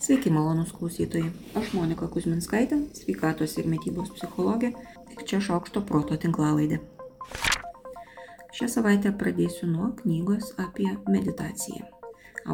Sveiki, malonus klausytojai. Aš Monika Kuzminskaitė, sveikatos ir mytybos psichologė ir čia šaukšto proto tinklalaidė. Šią savaitę pradėsiu nuo knygos apie meditaciją.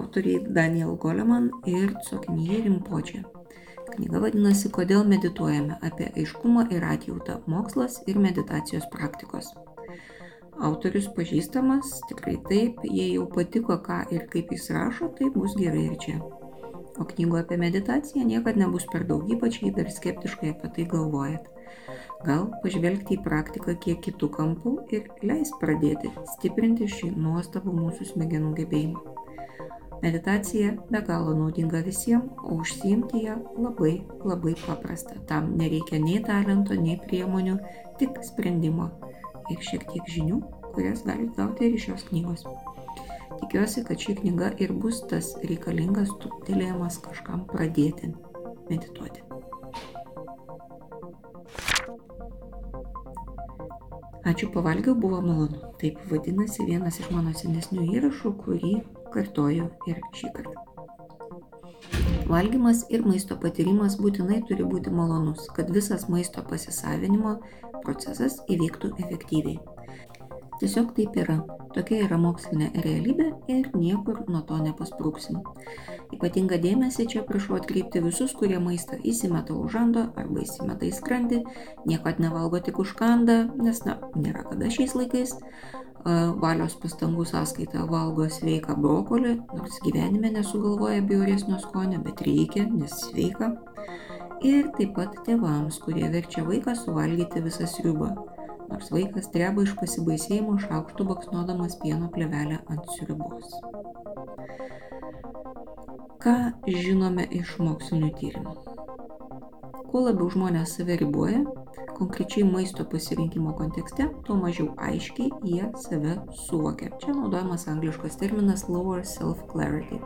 Autoriai Daniel Goleman ir Coknyje Rimpočia. Knyga vadinasi Kodėl medituojame apie aiškumą ir atjautą - mokslas ir meditacijos praktikos. Autorius pažįstamas, tikrai taip, jei jau patiko, ką ir kaip jis rašo, tai bus gerai ir čia o knygų apie meditaciją niekad nebus per daug, ypač jei dar skeptiškai apie tai galvojat. Gal pažvelgti į praktiką kiek kitų kampų ir leis pradėti stiprinti šį nuostabų mūsų smegenų gebėjimą. Meditacija be galo naudinga visiems, o užsiimti ją labai labai paprasta. Tam nereikia nei talento, nei priemonių, tik sprendimo ir šiek tiek žinių, kurias galite gauti ir iš šios knygos. Tikiuosi, kad ši knyga ir bus tas reikalingas tuptelėjimas kažkam pradėti medituoti. Ačiū pavalgiau, buvo malonu. Taip vadinasi vienas iš mano senesnių įrašų, kurį kartoju ir šį kartą. Valgymas ir maisto patyrimas būtinai turi būti malonus, kad visas maisto pasisavinimo procesas įvyktų efektyviai. Tiesiog taip yra. Tokia yra mokslinė realybė ir niekur nuo to nepasprūksim. Ypatingą dėmesį čia prašau atkreipti visus, kurie maistą įsimeta už žando arba įsimeta į skrandį, niekad nevalgo tik už kandą, nes, na, nėra kada šiais laikais. Valios pastangų sąskaita valgo sveiką brokolį, nors gyvenime nesugalvoja bjauresnio skonio, bet reikia, nes sveika. Ir taip pat tėvams, kurie verčia vaiką suvalgyti visą sriubą nors vaikas dreba iš pasibaisėjimo šaukštų baksnodamas pieno plevelę ant sriubos. Ką žinome iš mokslinių tyrimų? Kuo labiau žmonės save riboja, konkrečiai maisto pasirinkimo kontekste, tuo mažiau aiškiai jie save suvokia. Čia naudojamas angliškas terminas lower self-clarity.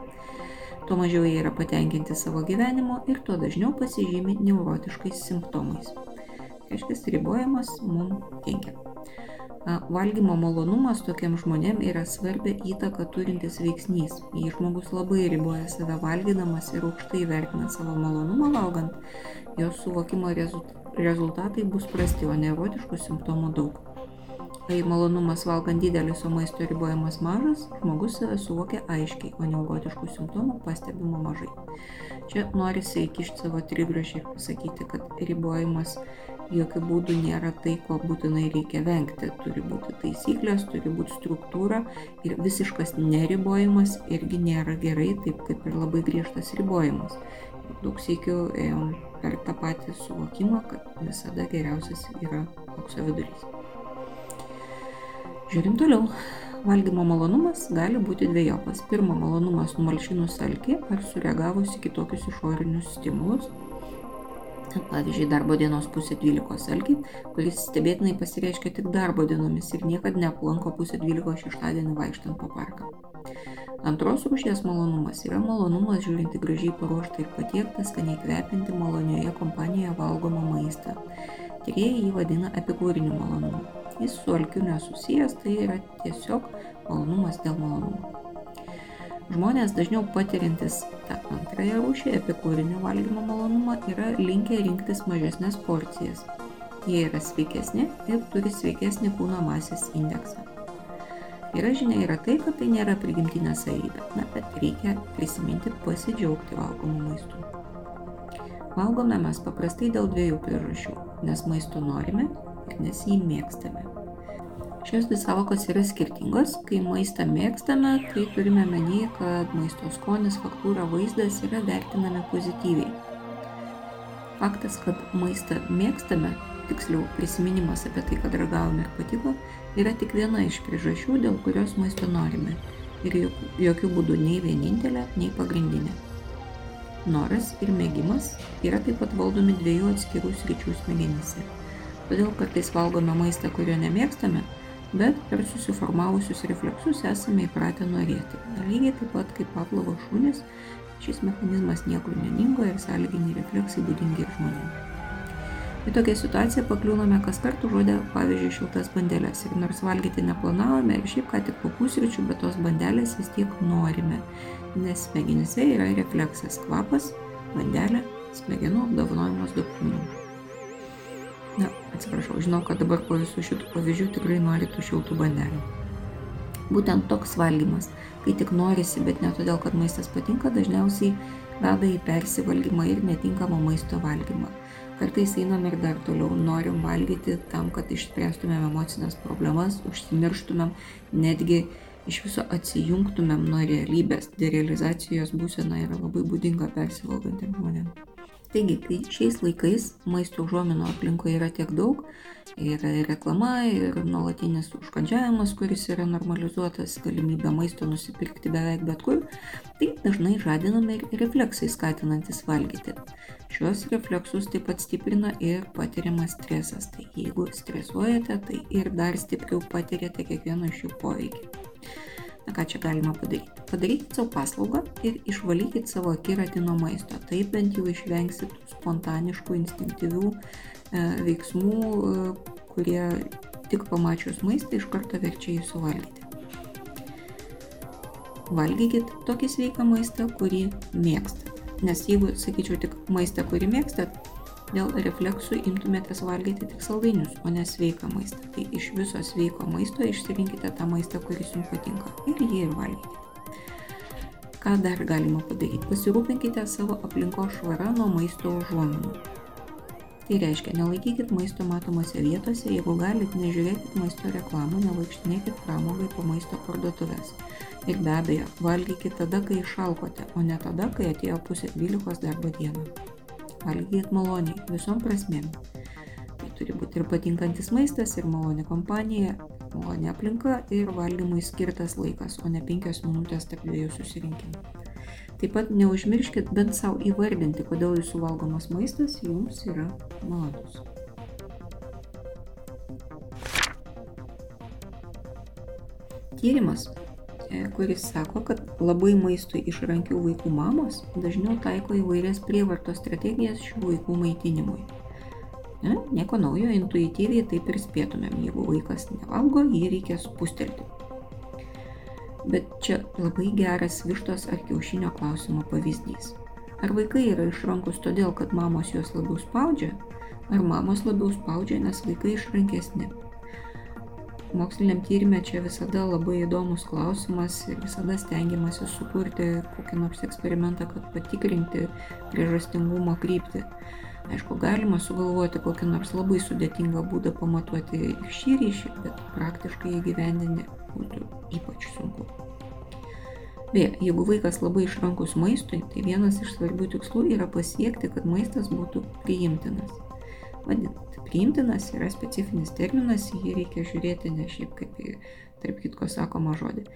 Tuo mažiau jie yra patenkinti savo gyvenimo ir tuo dažniau pasižymi neurotiškais simptomais reiškia ribojimas mums kenkia. Valgymo malonumas tokiem žmonėm yra svarbia įtaka turintis veiksnys. Jei žmogus labai riboja save valgydamas ir aukštai vertina savo malonumą valgant, jos suvokimo rezultatai bus prasti, o neurotiškų simptomų daug. Kai malonumas valgant didelis, o maisto ribojimas mažas, žmogus save suvokia aiškiai, o neurotiškų simptomų pastebima mažai. Čia norisi įkišti savo trigrašį ir pasakyti, kad ribojimas jokių būdų nėra tai, ko būtinai reikia vengti. Turi būti taisyklės, turi būti struktūra ir visiškas neribojimas irgi nėra gerai, taip kaip ir labai griežtas ribojimas. Daug sėkių ėjom per tą patį suvokimą, kad visada geriausias yra aukso vidurys. Žiūrim toliau. Valgymo malonumas gali būti dviejopas. Pirma, malonumas numalšinus alkį ar sureagavus į kitokius išorinius stimulus, Pavyzdžiui, darbo dienos pusė 12 algį, kuris stebėtinai pasireiškia tik darbo dienomis ir niekada neaplanko pusė 12 šeštadienį vaikštant po parką. Antros rūšies malonumas yra malonumas žiūrinti gražiai paruoštą ir patiektą, skaniai kvepinti malonioje kompanijoje valgomą maistą. Tyrėjai jį vadina epikūriniu malonumu. Jis su alkiu nesusijęs, tai yra tiesiog malonumas dėl malonumo. Žmonės dažniau patiriantis tą antrąją rūšį epikūrinio valgymo malonumą yra linkę rinktis mažesnės porcijas. Jie yra sveikesni ir turi sveikesnį kūno masės indeksą. Gera žinia yra tai, kad tai nėra prigimtinė savybė, na, bet reikia prisiminti pasidžiaugti valgomu maistu. Valgome mes paprastai dėl dviejų priežasčių - nes maisto norime ir nes jį mėgstame. Šios dvi savokos yra skirtingos. Kai maistą mėgstame, tai turime menį, kad maisto skonis, faktūra, vaizdas yra vertinami pozityviai. Faktas, kad maistą mėgstame, tiksliau prisiminimas apie tai, kad ragavome ir patiko, yra tik viena iš priežasčių, dėl kurios maisto norime. Ir jokių būdų nei vienintelė, nei pagrindinė. Noras ir mėgimas yra taip pat valdomi dviejų atskirų sričių smegenyse. Todėl kartais valgome maistą, kurio nemėgstame, bet per susiformavusius refleksus esame įpratę norėti. Lygiai taip pat kaip Pavlovo šunys, šis mechanizmas niekur neningo ir sąlyginiai refleksai būdingi ir žmonėms. Į tokią situaciją pakliūname kas kart užuodę, pavyzdžiui, šiltas bandelės. Ir nors valgyti neplanavome ir šiaip ką tik po pusryčių, bet tos bandelės vis tiek norime, nes smegenyse yra refleksas kvapas, bandelė, smegenų apdovanojimas dopaminu. Atsiprašau, žinau, kad dabar po visų šitų pavyzdžių tikrai norite šiltų bandelių. Būtent toks valgymas, kai tik norisi, bet ne todėl, kad maistas patinka, dažniausiai veda į persivalgymą ir netinkamą maisto valgymą. Kartais einam ir dar toliau norim valgyti tam, kad išspręstumėm emocinės problemas, užsimirštumėm, netgi iš viso atsijungtumėm nuo realybės. Derealizacijos būsena yra labai būdinga persivalgantiems žmonėms. Taigi, kai šiais laikais maisto užuominų aplinkoje yra tiek daug, yra ir reklama, ir nuolatinis užkandžiavimas, kuris yra normalizuotas, galimybė maisto nusipirkti beveik bet kur, tai dažnai žadinami ir refleksai skatinantis valgyti. Šios refleksus taip pat stiprina ir patiriamas stresas. Tai jeigu stresuojate, tai ir dar stipriau patiriate kiekvieno iš jų poveikį. Na ką čia galima padaryti? Padarykit savo paslaugą ir išvalykit savo akiratį nuo maisto. Taip bent jau išvengsit spontaniškų, instinktyvių e, veiksmų, e, kurie tik pamačius maistą iš karto verčia jį suvalgyti. Valgykit tokį sveiką maistą, kurį mėgstat. Nes jeigu, sakyčiau, tik maistą, kurį mėgstat, dėl refleksų imtumėtės valgyti tik saldainius, o ne sveiką maistą. Tai iš viso sveiko maisto išsirinkite tą maistą, kuris jums patinka ir jį ir valgykite. Ką dar galima padaryti? Pasirūpinkite savo aplinkos švara nuo maisto užuominų. Tai reiškia, nelaikykit maisto matomose vietose, jeigu galit, nežiūrėkit maisto reklamų, nevaikštinėkit pramogai po maisto parduotuvės. Ir be abejo, valgykit tada, kai išalkote, o ne tada, kai atėjo pusė 12 darbo dieną valgykit maloniai, visom prasmėm. Tai turi būti ir patinkantis maistas, ir maloni kompanija, maloni aplinka ir valgymui skirtas laikas, o ne penkios minutės tarp dviejų susirinkimų. Taip pat neužmirškit bent savo įvardinti, kodėl jūsų valgomas maistas jums yra malonus. Tyrimas kuris sako, kad labai maistui išrankių vaikų mamos dažniau taiko įvairias prievartos strategijas šių vaikų maitinimui. Ne, nieko naujo, intuityviai taip ir spėtumėm, jeigu vaikas nevalgo, jį reikia spustelti. Bet čia labai geras vištos ar kiaušinio klausimo pavyzdys. Ar vaikai yra išrankus todėl, kad mamos juos labiau spaudžia, ar mamos labiau spaudžia, nes vaikai išrankesni moksliniam tyrimė čia visada labai įdomus klausimas ir visada stengiamasi sukurti kokį nors eksperimentą, kad patikrinti priežastingumo kryptį. Aišku, galima sugalvoti kokį nors labai sudėtingą būdą pamatuoti šį ryšį, bet praktiškai įgyvendinti būtų ypač sunku. Beje, jeigu vaikas labai išrankus maistui, tai vienas iš svarbių tikslų yra pasiekti, kad maistas būtų priimtinas. Vadinasi, priimtinas yra specifinis terminas, jį reikia žiūrėti ne šiaip kaip į, tarp kitko, sakomą žodį.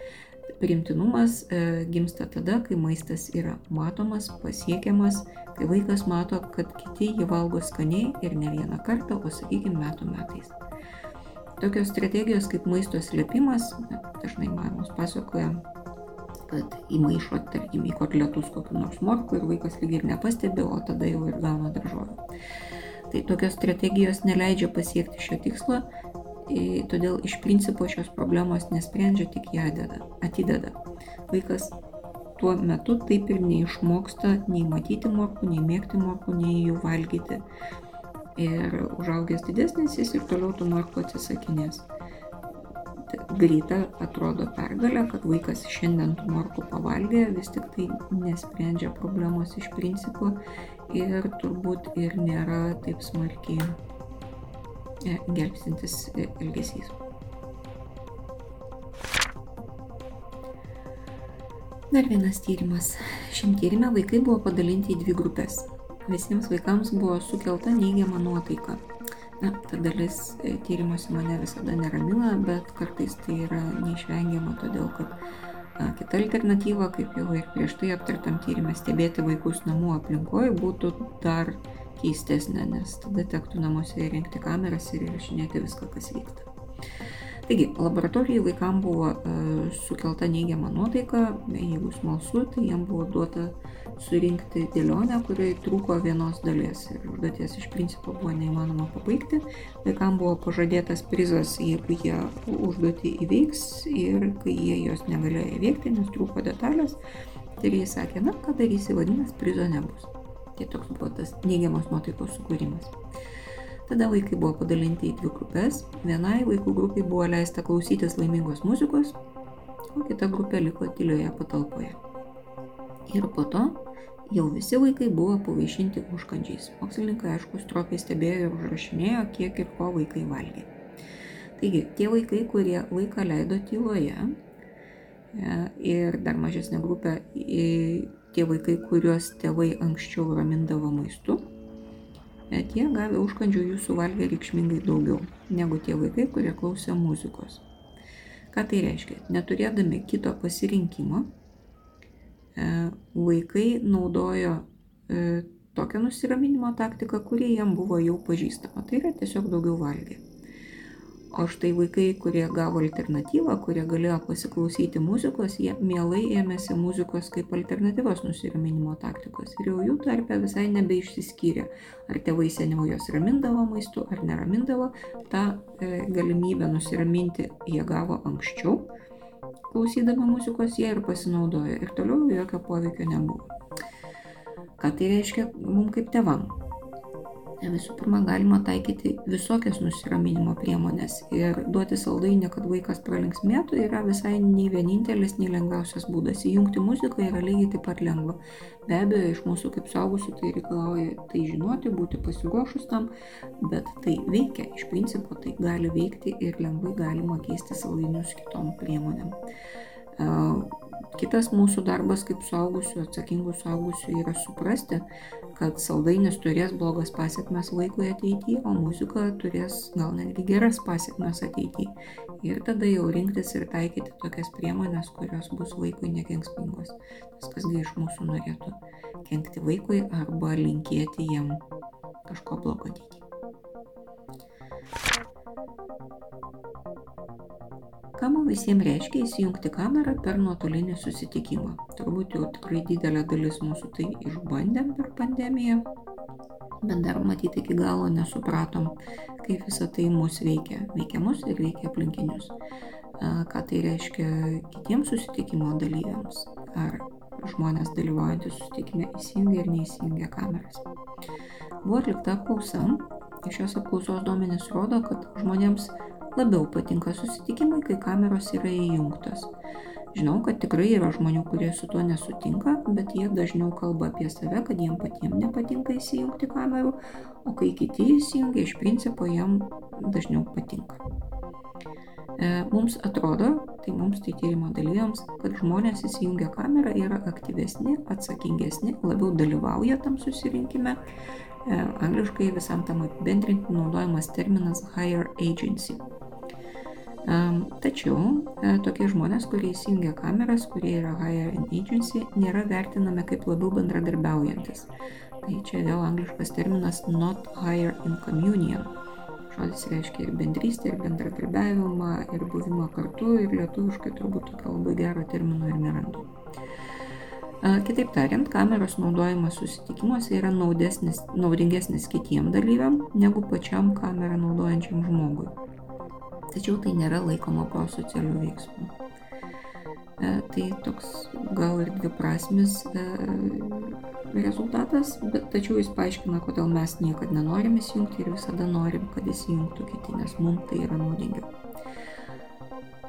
Priimtinumas e, gimsta tada, kai maistas yra matomas, pasiekiamas, kai vaikas mato, kad kiti jį valgo skaniai ir ne vieną kartą, o sakykime metų metais. Tokios strategijos kaip maisto slėpimas, dažnai mamos pasakoja, kad įmaišo, tarkim, į kotletus kokiu nors morku ir vaikas lygiai ir nepastebi, o tada jau ir gauna daržovę. Tai tokios strategijos neleidžia pasiekti šio tikslo, todėl iš principo šios problemos nesprendžia, tik ją atideda. Vaikas tuo metu taip ir neišmoksta nei matyti morkų, nei mėgti morkų, nei jų valgyti. Ir užaugęs didesnis jis ir toliau tų morkų atsisakinės. Greita atrodo pergalė, kad vaikas šiandien tų morkų pavalgė, vis tik tai nesprendžia problemos iš principo ir turbūt ir nėra taip smarkiai e, gelbstintis e, elgesys. Dar vienas tyrimas. Šiam tyrimė vaikai buvo padalinti į dvi grupės. Visiems vaikams buvo sukelta neigiama nuotaika. Na, ta dalis e, tyrimuose mane visada neramina, bet kartais tai yra neišvengiama, todėl kad Kita alternatyva, kaip jau ir prieš tai aptartam tyrimę, stebėti vaikus namų aplinkoje būtų dar keistesnė, nes tada tektų namuose įrengti kameras ir įrašinėti viską, kas vyksta. Taigi, laboratorijai vaikams buvo uh, sukelta neigiama nuotaika, jeigu smalsu, tai jiems buvo duota surinkti dėlionę, kuriai trūko vienos dalies ir užduoties iš principo buvo neįmanoma pabaigti. Vaikams buvo pažadėtas prizas, jeigu jie užduotį įveiks ir kai jie jos negalėjo įveikti, nes trūko detalės, tai jie sakė, na, ką darysi, vadinasi, prizo nebus. Tai toks buvo tas neigiamos nuotaikos sukūrimas. Tada vaikai buvo padalinti į dvi grupės. Vienai vaikų grupiai buvo leista klausytis laimingos muzikos, o kita grupė liko tylioje patalpoje. Ir po to jau visi vaikai buvo pavaišinti užkandžiais. Mokslininkai, aišku, stropiai stebėjo ir užrašinėjo, kiek ir ko vaikai valgė. Taigi, tie vaikai, kurie laiką leido tyloje e, ir dar mažesnė grupė tie vaikai, kuriuos tėvai anksčiau ramindavo maistu, tie gavę užkandžių jų suvalgė reikšmingai daugiau negu tie vaikai, kurie klausė muzikos. Ką tai reiškia? Neturėdami kito pasirinkimo, e, vaikai naudojo e, tokią nusiraminimo taktiką, kuri jam buvo jau pažįstama. Tai yra tiesiog daugiau valgė. O štai vaikai, kurie gavo alternatyvą, kurie galėjo pasiklausyti muzikos, jie mielai ėmėsi muzikos kaip alternatyvos nusiraminimo taktikos. Ir jau jų tarpe visai nebeišsiskyrė, ar tėvai seniau jos ramindavo maistu, ar neramindavo. Ta e, galimybę nusiraminti jie gavo anksčiau. Klausydami muzikos jie ir pasinaudojo ir toliau jokio poveikio nebuvo. Ką tai reiškia mums kaip tevam? Visų pirma, galima taikyti visokias nusiraminimo priemonės ir duoti saldainį, kad vaikas pralinksmėtų, yra visai nei vienintelis, nei lengviausias būdas. Įjungti muziką yra lygiai taip pat lengva. Be abejo, iš mūsų kaip saugusių tai reikalauja tai žinoti, būti pasiruošus tam, bet tai veikia. Iš principo tai gali veikti ir lengvai galima keisti saldainius kitom priemonėm. Kitas mūsų darbas kaip suaugusių, atsakingų suaugusių yra suprasti, kad saldainis turės blogas pasiekmes vaikui ateityje, o muzika turės gal netgi geras pasiekmes ateityje. Ir tada jau rinktis ir taikyti tokias priemonės, kurios bus vaikui nekenksmingos. Nes kasgi iš mūsų norėtų kenkti vaikui arba linkėti jam kažko blogo ateityje. Ką man visiems reiškia įsijungti kamerą per nuotolinį susitikimą? Turbūt jau tikrai didelė dalis mūsų tai išbandėm per pandemiją, bet dar matyti iki galo nesupratom, kaip visą tai mus veikia. Veikia mus ir veikia aplinkinius. Ką tai reiškia kitiems susitikimo dalyviams? Ar žmonės dalyvaujantys susitikime įsijungia ir neįsijungia kameras? Buvo atlikta apklausa. Iš šios apklausos duomenys rodo, kad žmonėms labiau patinka susitikimai, kai kameros yra įjungtos. Žinau, kad tikrai yra žmonių, kurie su tuo nesutinka, bet jie dažniau kalba apie save, kad jiem patiems nepatinka įsijungti kamerų, o kai kiti įsijungia, iš principo jiem dažniau patinka. E, mums atrodo, tai mums tai tyrimo dalyviams, kad žmonės įsijungia kamerą yra aktyvesni, atsakingesni, labiau dalyvauja tam susirinkime. E, angliškai visam tam apibendrinti naudojamas terminas higher agency. Tačiau e, tokie žmonės, kurie įsijungia kameras, kurie yra hire in agency, nėra vertinami kaip labiau bendradarbiaujantis. Tai čia vėl angliškas terminas not hire in communion. Žodis reiškia ir bendrystę, ir bendradarbiavimą, ir buvimą kartu, ir lietuviškai turbūt tokio labai gero termino ir nerandu. Kitaip tariant, kameros naudojimas susitikimuose yra naudesnis, naudingesnis kitiem dalyviam negu pačiam kamerą naudojančiam žmogui tačiau tai nėra laikoma prosocialių veiksmų. E, tai toks gal ir dviprasmis e, rezultatas, bet tačiau jis paaiškina, kodėl mes niekada nenorim įsijungti ir visada norim, kad įsijungtų kiti, nes mums tai yra naudingiau.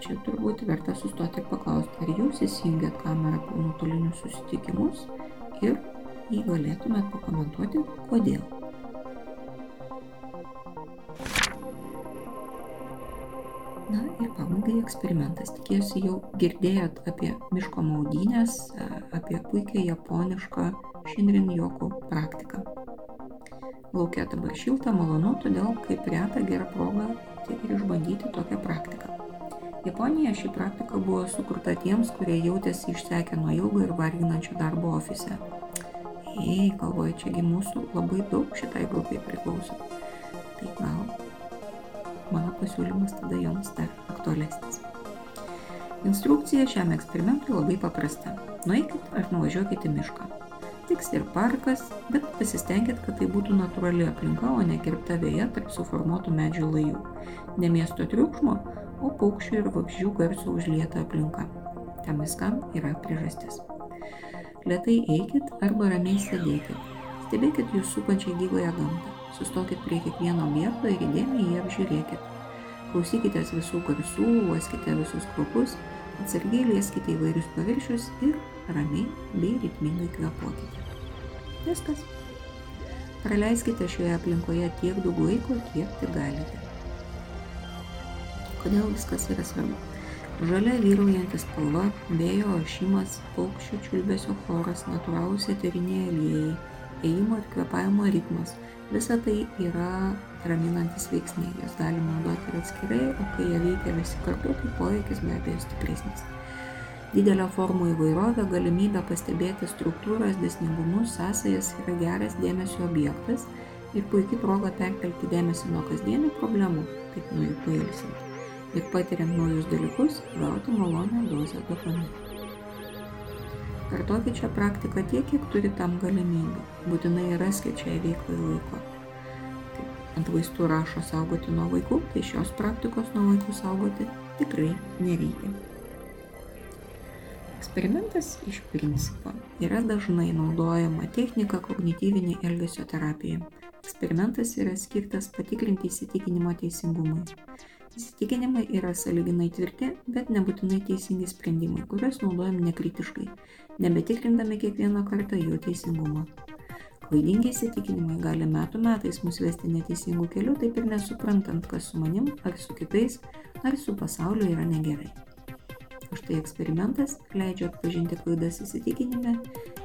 Čia turbūt verta sustoti ir paklausti, ar jūs įsijungiat kamerą per nuotolinius susitikimus ir jį galėtumėt pakomentuoti, kodėl. Na ir pabaigai eksperimentas. Tikiuosi jau girdėjot apie miško maudynės, apie puikiai japonišką Shinrin Joku praktiką. Laukia dabar šilta, malonu, todėl kaip reta gera proga tai ir išbandyti tokią praktiką. Japonija ši praktika buvo sukurta tiems, kurie jautėsi išsekę nuo ilgo ir varginančio darbo ofise. Ei, galvoju, čiagi mūsų labai daug šitai grupiai priklauso. Tai gal mano pasiūlymas tada joms dar aktualesnis. Instrukcija šiam eksperimentui labai paprasta. Nueikit ar nuvažiuokit į mišką. Tiks ir parkas, bet pasistengit, kad tai būtų natūrali aplinka, o ne kirpta vėja tarp suformuotų medžių lajų. Ne miesto triukšmo, o paukščių ir vabzdžių garso užlieta aplinka. Tam viskam yra priežastis. Lietai eikit arba ramiai sėdėkit. Stebėkit jūs supančią gyvąją gamtą. Sustokit prie kiekvieno objekto ir įdėmiai jį apžiūrėkit. Klausykitės visų garsų, uoskite visus kvapus, atsargiai lieskite įvairius paviršius ir ramiai bei ritmingai kvepuokite. Viskas. Praleiskite šioje aplinkoje tiek daug laiko, kiek tik galite. Kodėl viskas yra svarbu? Žalia vyraujantis spalva, vėjo ošimas, paukščių čiulbesio choras, natūralūs eteriniai aliejai, ėjimo ir kvepavimo ritmas - visa tai yra raminantis veiksniai, juos galima naudoti ir atskirai, o kai jie veikia visi kartu, tai poveikis be abejo stipresnis. Didelio formų įvairovė, galimybė pastebėti struktūras, dėsningumus, sąsajas yra geras dėmesio objektas ir puikiai proga perkelti dėmesį nuo kasdienių problemų, kaip nuo jų pailsinti ir patiriant naujus dalykus gauti malonę dozę dopamino. Kartokit šią praktiką tiek, kiek turi tam galimybių. Būtinai raskit šiai veiklai laiko. Kaip ant vaistų rašo saugoti nuo vaikų, tai šios praktikos nuo vaikų saugoti tikrai nereikia. Eksperimentas iš principo yra dažnai naudojama technika kognityvinė elgesio terapija. Eksperimentas yra skirtas patikrinti įsitikinimo teisingumui. Įsitikinimai yra saliginai tvirti, bet nebūtinai teisingi sprendimai, kuriuos naudojam nekritiškai, nebetikrindami kiekvieną kartą jų teisingumą. Klaidingi įsitikinimai gali metų metais mus vesti neteisingų kelių, taip ir nesuprantant, kas su manim, ar su kitais, ar su pasauliu yra negerai. Štai eksperimentas leidžia atpažinti klaidas įsitikinime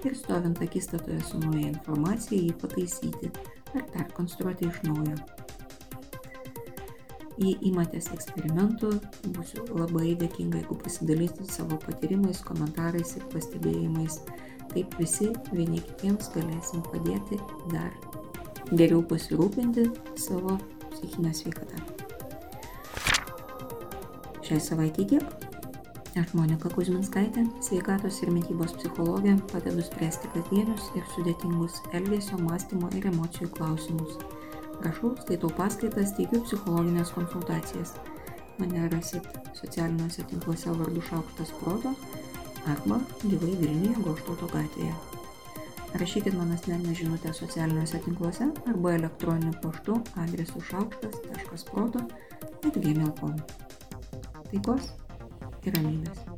ir stovint akistatoje su nauja informacija jį pataisyti ar perkonstruoti iš naujo jei imatės eksperimentų, būsiu labai dėkinga, jeigu pasidalysite savo patyrimais, komentarais ir pastebėjimais. Taip visi vieni kitiems galėsim padėti dar geriau pasirūpinti savo psichinę sveikatą. Šiai savaitė tiek. Aš Monika Kuzminskaitė, sveikatos ir mytybos psichologė, padedu spręsti kasdienius ir sudėtingus elgesio, mąstymo ir emocijų klausimus. Rašau, skaitau paskaitas, teikiu psichologinės konsultacijas. Mane rasit socialiniuose tinkluose vardu Šaukštas Proto arba gyvai Vilniuje Goštauto gatvėje. Rašykit man asmeninę žinutę socialiniuose tinkluose arba elektroniniu paštu adresu šaukštas.proto atgmail.com. Taikos ir ramybės.